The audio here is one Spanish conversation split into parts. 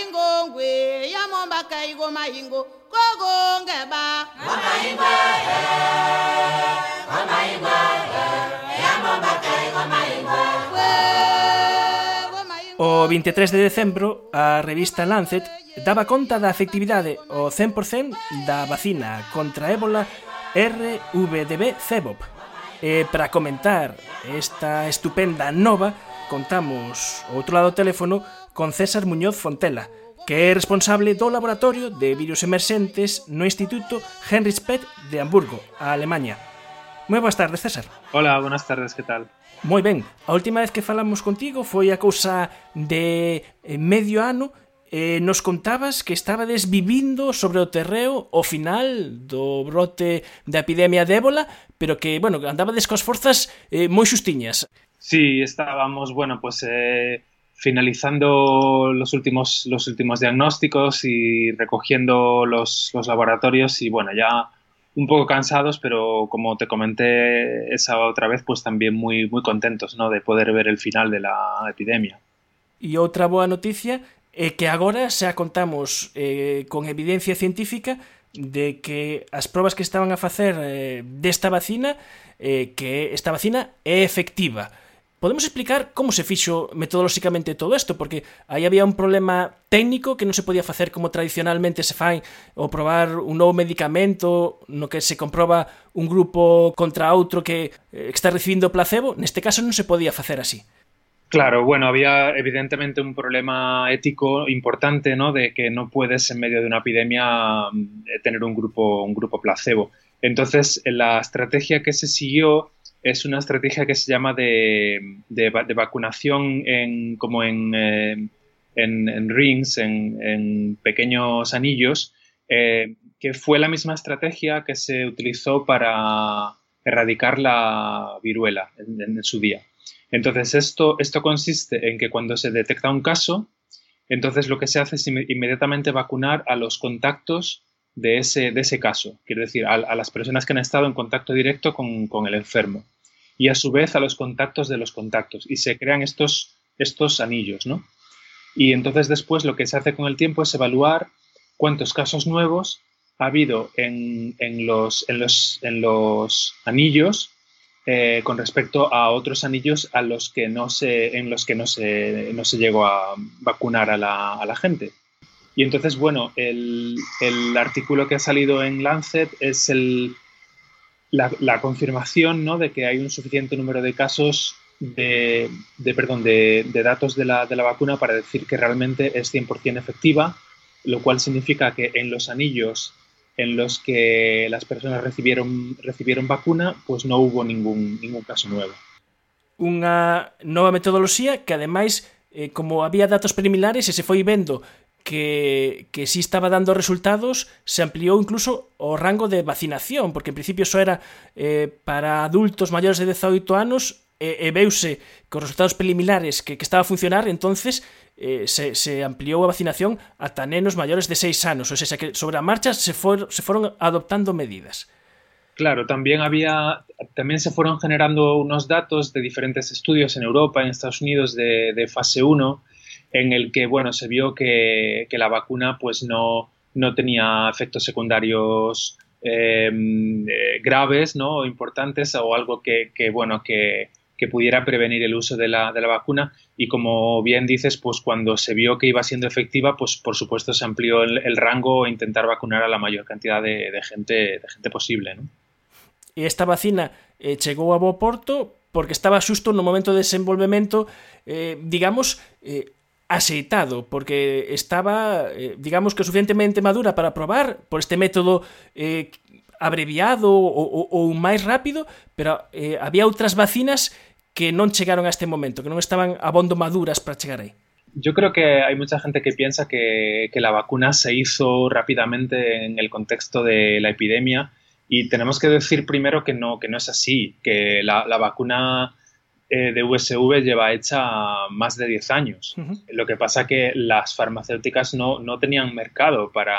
ingongwe yamomba kaiko maingo kokonge ba ngamaingwe ngamaingwe yamomba kaiko maingo O 23 de decembro, a revista Lancet daba conta da efectividade o 100% da vacina contra ébola RVDB-CEBOP. E para comentar esta estupenda nova, contamos outro lado do teléfono con César Muñoz Fontela, que é responsable do Laboratorio de Virus Emerxentes no Instituto Heinrich Pett de Hamburgo, a Alemanha. Moi boas tardes, César. Hola, buenas tardes, que tal? Moi ben, a última vez que falamos contigo foi a cousa de eh, medio ano eh, nos contabas que estabades vivindo sobre o terreo o final do brote da epidemia de ébola, pero que, bueno, andabades coas forzas eh, moi xustiñas. Sí, estábamos, bueno, pues eh, finalizando los últimos, los últimos diagnósticos y recogiendo los, los laboratorios y bueno, ya un poco cansados, pero como te comenté esa otra vez, pues también muy, muy contentos, ¿no? De poder ver el final de la epidemia. E outra boa noticia é que agora xa contamos eh, con evidencia científica de que as probas que estaban a facer eh, desta vacina eh, que esta vacina é efectiva. Podemos explicar como se fixo metodolóxicamente todo isto, porque aí había un problema técnico que non se podía facer como tradicionalmente se fai o probar un novo medicamento no que se comproba un grupo contra outro que eh, está recibindo placebo, neste caso non se podía facer así. Claro, bueno, había evidentemente un problema ético importante, ¿no? De que no puedes en medio de una epidemia mm, tener un grupo, un grupo placebo. Entonces, la estrategia que se siguió es una estrategia que se llama de, de, va- de vacunación en, como en, eh, en, en rings, en, en pequeños anillos, eh, que fue la misma estrategia que se utilizó para erradicar la viruela en- su día. Entonces, esto, esto consiste en que cuando se detecta un caso, entonces lo que se hace es inme- inmediatamente vacunar a los contactos de ese, de ese caso, quiero decir, a, las personas que han estado en contacto directo con, con el enfermo y a su vez a los contactos de los contactos y se crean estos, estos anillos, ¿no? Y entonces después lo que se hace con el tiempo es evaluar cuántos casos nuevos ha habido en, en los, en, los, en los anillos eh, con respecto a otros anillos a los que no se, en los que no se, no se llegó a vacunar a la, a la gente. Y entonces, bueno, el, el artículo que ha salido en Lancet es el, la, confirmación ¿no? de que hay un suficiente número de casos de, de, perdón, de, de datos de la, de la vacuna para decir que realmente es 100% efectiva, lo cual significa que en los anillos en los que las personas recibieron, recibieron vacuna, pues no hubo ningún, ningún caso nuevo. unha nova metodoloxía que ademais eh, como había datos preliminares e se foi vendo que, que sí estaba dando resultados, se amplió incluso o rango de vacinación, porque en principio eso era eh, para adultos mayores de 18 anos e, e veuse os resultados preliminares que, que estaba a funcionar, entonces eh, se, se ampliou a vacinación ata nenos maiores de 6 anos, ou seja, que sobre a marcha se, for, se foron adoptando medidas. Claro, también había, también se fueron generando unos datos de diferentes estudios en Europa, en Estados Unidos de, de fase 1, en el que, bueno, se vio que, que la vacuna, pues, no, no tenía efectos secundarios eh, eh, graves, ¿no? Importantes, o algo que, que bueno, que, que pudiera prevenir el uso de la, de la vacuna. Y como bien dices, pues cuando se vio que iba siendo efectiva, pues por supuesto se amplió el, rango a intentar vacunar a la mayor cantidad de, de gente, de gente posible, ¿no? e esta vacina eh, chegou a bo porto porque estaba xusto no momento de desenvolvemento eh, digamos eh, aceitado porque estaba eh, digamos que suficientemente madura para probar por este método eh, abreviado ou, ou, ou máis rápido pero eh, había outras vacinas que non chegaron a este momento que non estaban abondo maduras para chegar aí Yo creo que hay mucha gente que piensa que, que la vacuna se hizo rápidamente en el contexto de la epidemia y tenemos que decir primero que no, que no es así, que la vacuna eh, de USV lleva hecha más de 10 años. Uh -huh. Lo que pasa que las farmacéuticas no, no tenían mercado para,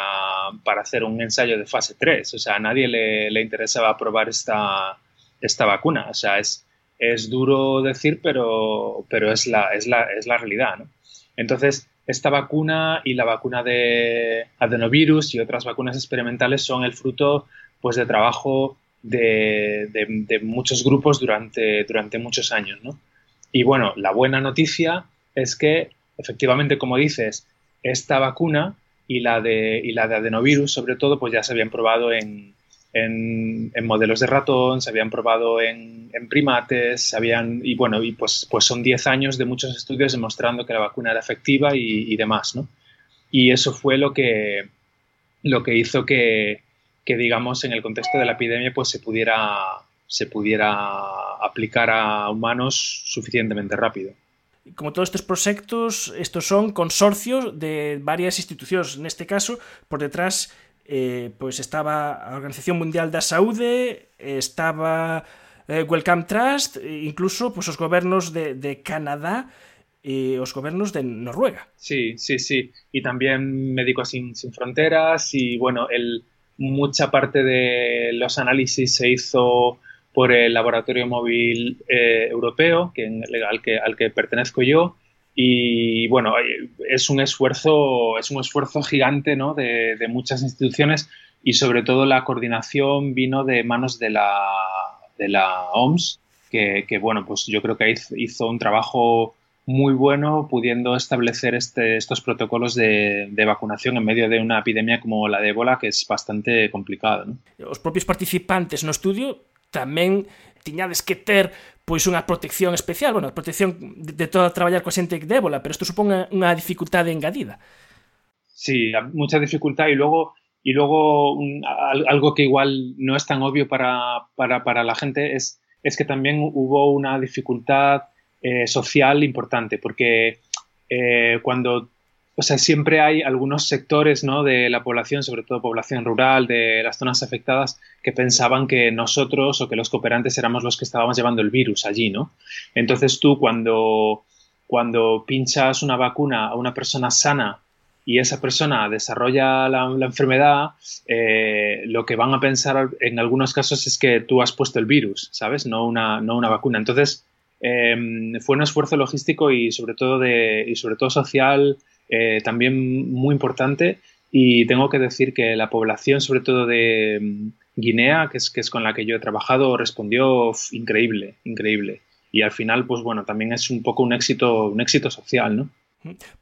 para, hacer un ensayo de fase 3, o sea, a nadie le, le interesaba probar esta, esta vacuna, o sea, es, es duro decir, pero, pero es, la, es, la, es la realidad, ¿no? Entonces, esta vacuna y la vacuna de adenovirus y otras vacunas experimentales son el fruto pues, de trabajo de, muchos grupos durante, durante muchos años. Y bueno, la buena noticia es que efectivamente, como dices, esta vacuna y la de, y la de adenovirus, sobre todo, pues ya se habían probado en, en, modelos de ratón, se habían probado en, primates, habían, y bueno, y pues, pues son 10 años de muchos estudios demostrando que la vacuna era efectiva y, demás, ¿no? Y eso fue lo que, lo que hizo que, que, digamos, en el contexto de la epidemia, pues se pudiera, se pudiera aplicar a humanos suficientemente rápido. Como todos estos proyectos, estos son consorcios de varias instituciones. En este caso, por detrás eh, pois estaba a Organización Mundial da Saúde, estaba eh, Wellcome Trust, incluso pois, os gobernos de, de Canadá e os gobernos de Noruega. Sí, sí, sí. Y también Médicos Sin, Sin Fronteras y, bueno, el, mucha parte de los análisis se hizo por el Laboratorio Móvil eh, Europeo, que, al, que, al que pertenezco yo, y bueno, es un esfuerzo, es un esfuerzo gigante ¿no? de, muchas instituciones y sobre todo la coordinación vino de manos de la, de la OMS, que, bueno, pues yo creo que hizo un trabajo muy bueno pudiendo establecer este, estos protocolos de, de, vacunación en medio de una epidemia como la de ébola que es bastante complicada. ¿no? Os propios participantes no estudio tamén tiñades que ter pois unha protección especial, bueno, a protección de, de toda traballar coa xente de ébola, pero isto supón unha dificultade engadida. Sí, mucha dificultad y luego y luego un, algo que igual no es tan obvio para, para, para la gente es, es que también hubo una dificultad eh, social importante, porque eh, cuando o sea, siempre hay algunos sectores ¿no? de la población, sobre todo población rural, de las zonas afectadas, que pensaban que nosotros o que los cooperantes éramos los que estábamos llevando el virus allí, ¿no? Entonces tú cuando, cuando pinchas una vacuna a una persona sana y esa persona desarrolla la, enfermedad, eh, lo que van a pensar en algunos casos es que tú has puesto el virus, ¿sabes? No una, no una vacuna. Entonces, eh, fue un esfuerzo logístico y sobre todo, y sobre todo social eh, también muy importante y tengo que decir que la población, sobre todo de mm, Guinea, que es, que es con la que yo he trabajado, respondió increíble, increíble. Y al final, pues bueno, también es un poco un éxito, un éxito social, ¿no?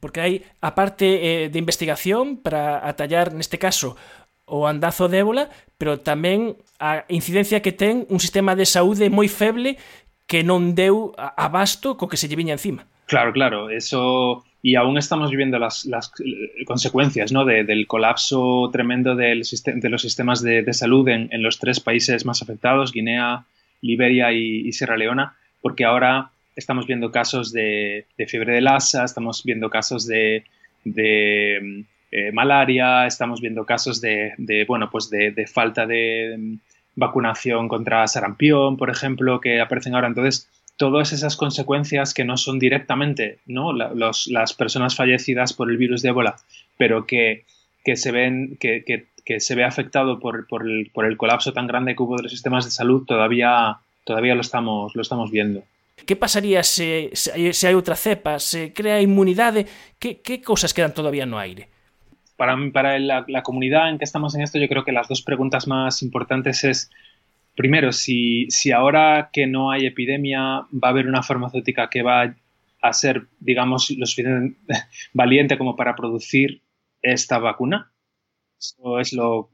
Porque hai a parte eh, de investigación para atallar neste caso o andazo de ébola, pero tamén a incidencia que ten un sistema de saúde moi feble que non deu abasto co que se lle viña encima. Claro, claro, eso y aún estamos viviendo las, las consecuencias ¿no? de, del colapso tremendo del, de los sistemas de, salud en, los tres países más afectados, Guinea, Liberia y, Sierra Leona, porque ahora estamos viendo casos de, fiebre de Lassa, estamos viendo casos de, de eh, malaria, estamos viendo casos de, bueno, pues de, falta de vacunación contra sarampión, por ejemplo, que aparecen ahora. Entonces, todas esas consecuencias que no son directamente ¿no? las personas fallecidas por el virus de ébola, pero que, que se ven, que, que, se ve afectado por, por, el, por, el, colapso tan grande que hubo de los sistemas de salud, todavía, todavía lo, estamos, lo estamos viendo. ¿Qué pasaría se, se hai outra cepa? Se crea inmunidade? Que, que cosas quedan todavía no aire? Para, para la, comunidad en que estamos en esto, yo creo que las dos preguntas más importantes es primero, si, si ahora que no hay epidemia va a haber una farmacéutica que va a ser, digamos, lo suficientemente valiente como para producir esta vacuna. Eso es lo,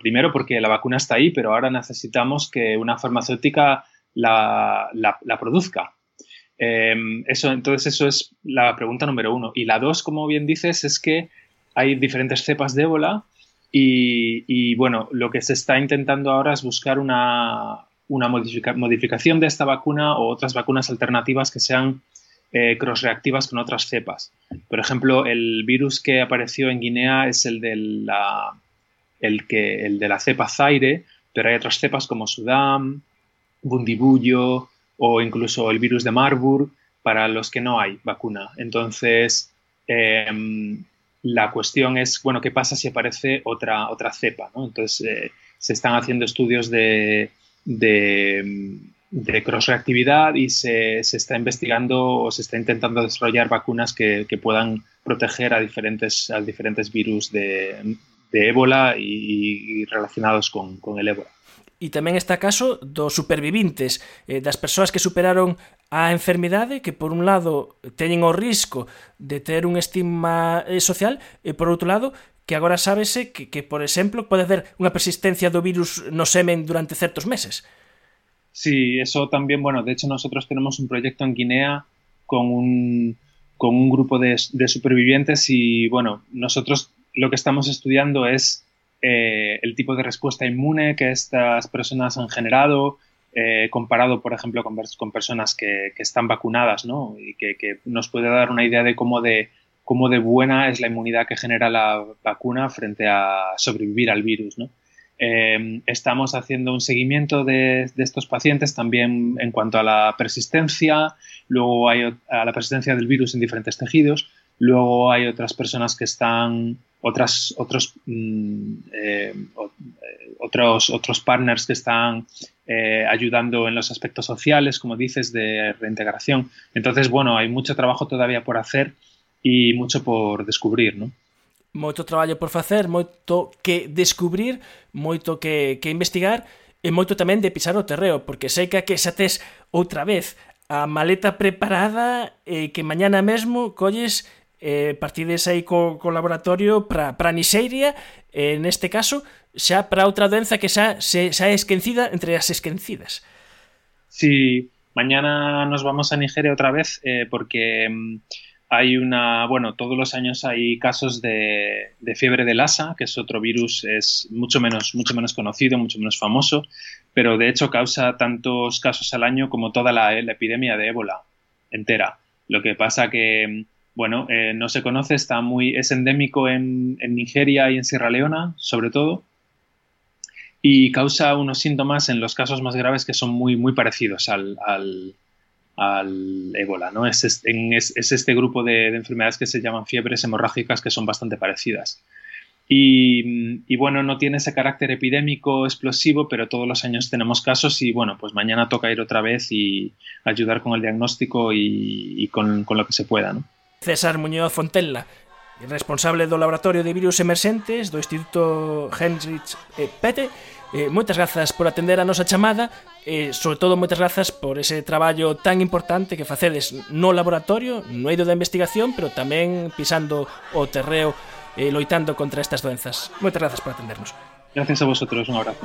primero, porque la vacuna está ahí, pero ahora necesitamos que una farmacéutica la, la, produzca. Eh, eso, entonces, eso es la pregunta número uno. Y la dos, como bien dices, es que hay diferentes cepas de ébola y, bueno, lo que se está intentando ahora es buscar una, una modifica, modificación de esta vacuna o otras vacunas alternativas que sean eh, cross-reactivas con otras cepas. Por ejemplo, el virus que apareció en Guinea es el de la, el que, el de la cepa Zaire, pero hay otras cepas como Sudán, Bundibullo o incluso el virus de Marburg para los que no hay vacuna. Entonces, eh, la cuestión es, bueno, ¿qué pasa si aparece otra, otra cepa? ¿no? Entonces, eh, se están haciendo estudios de, de, cross-reactividad y se, se, está investigando o se está intentando desarrollar vacunas que, que puedan proteger a diferentes, a diferentes virus de, de ébola y, y relacionados con, con el ébola. e tamén está caso dos supervivintes, eh, das persoas que superaron a enfermidade que por un lado teñen o risco de ter un estigma eh, social e por outro lado que agora sábese que, que por exemplo pode haber unha persistencia do virus no semen durante certos meses. Sí, eso también, bueno, de hecho nosotros tenemos un proyecto en Guinea con un, con un grupo de, de supervivientes y bueno, nosotros lo que estamos estudiando es eh, el tipo de respuesta inmune que estas personas han generado, eh, comparado, por ejemplo, con, personas que, están vacunadas, ¿no? Y que, nos puede dar una idea de cómo de, buena es la inmunidad que genera la vacuna frente a sobrevivir al virus. Eh, estamos haciendo un seguimiento de, de, estos pacientes también en cuanto a la persistencia, luego hay a la persistencia del virus en diferentes tejidos, Luego hay otras personas que están, otras, otros, mm, eh, eh, otros, otros partners que están eh, ayudando en los aspectos sociales, como dices, de reintegración. Entonces, bueno, hay mucho trabajo todavía por hacer y mucho por descubrir, ¿no? Moito traballo por facer, moito que descubrir, moito que, que investigar e moito tamén de pisar o terreo, porque sei que que xa tes outra vez a maleta preparada e que mañana mesmo colles eh, partides aí co, co laboratorio para, para Nixeiria, eh, neste caso, xa para outra doenza que xa, se, xa esquecida entre as esquecidas. Sí, mañana nos vamos a Nigeria otra vez eh, porque mm, hay una, bueno, todos los años hay casos de, de, fiebre de Lassa, que es otro virus, es mucho menos, mucho menos conocido, mucho menos famoso, pero de hecho causa tantos casos al año como toda la, la epidemia de ébola entera. Lo que pasa que mm, bueno, eh, no se conoce, está muy, es endémico en, Nigeria y en Sierra Leona, sobre todo, y causa unos síntomas en los casos más graves que son muy, muy parecidos al, al, ébola, ¿no? Es, es, es este grupo de, de, enfermedades que se llaman fiebres hemorrágicas que son bastante parecidas. Y, y, bueno, no tiene ese carácter epidémico explosivo, pero todos los años tenemos casos y bueno, pues mañana toca ir otra vez y ayudar con el diagnóstico y, y con, con, lo que se pueda, ¿no? César Muñoz Fontella, responsable do Laboratorio de Virus Emerxentes do Instituto Heinrich Pete. Eh, moitas grazas por atender a nosa chamada e, eh, sobre todo, moitas grazas por ese traballo tan importante que facedes no laboratorio, no eido da investigación, pero tamén pisando o terreo e eh, loitando contra estas doenzas. Moitas grazas por atendernos. Gracias a vosotros, un abrazo.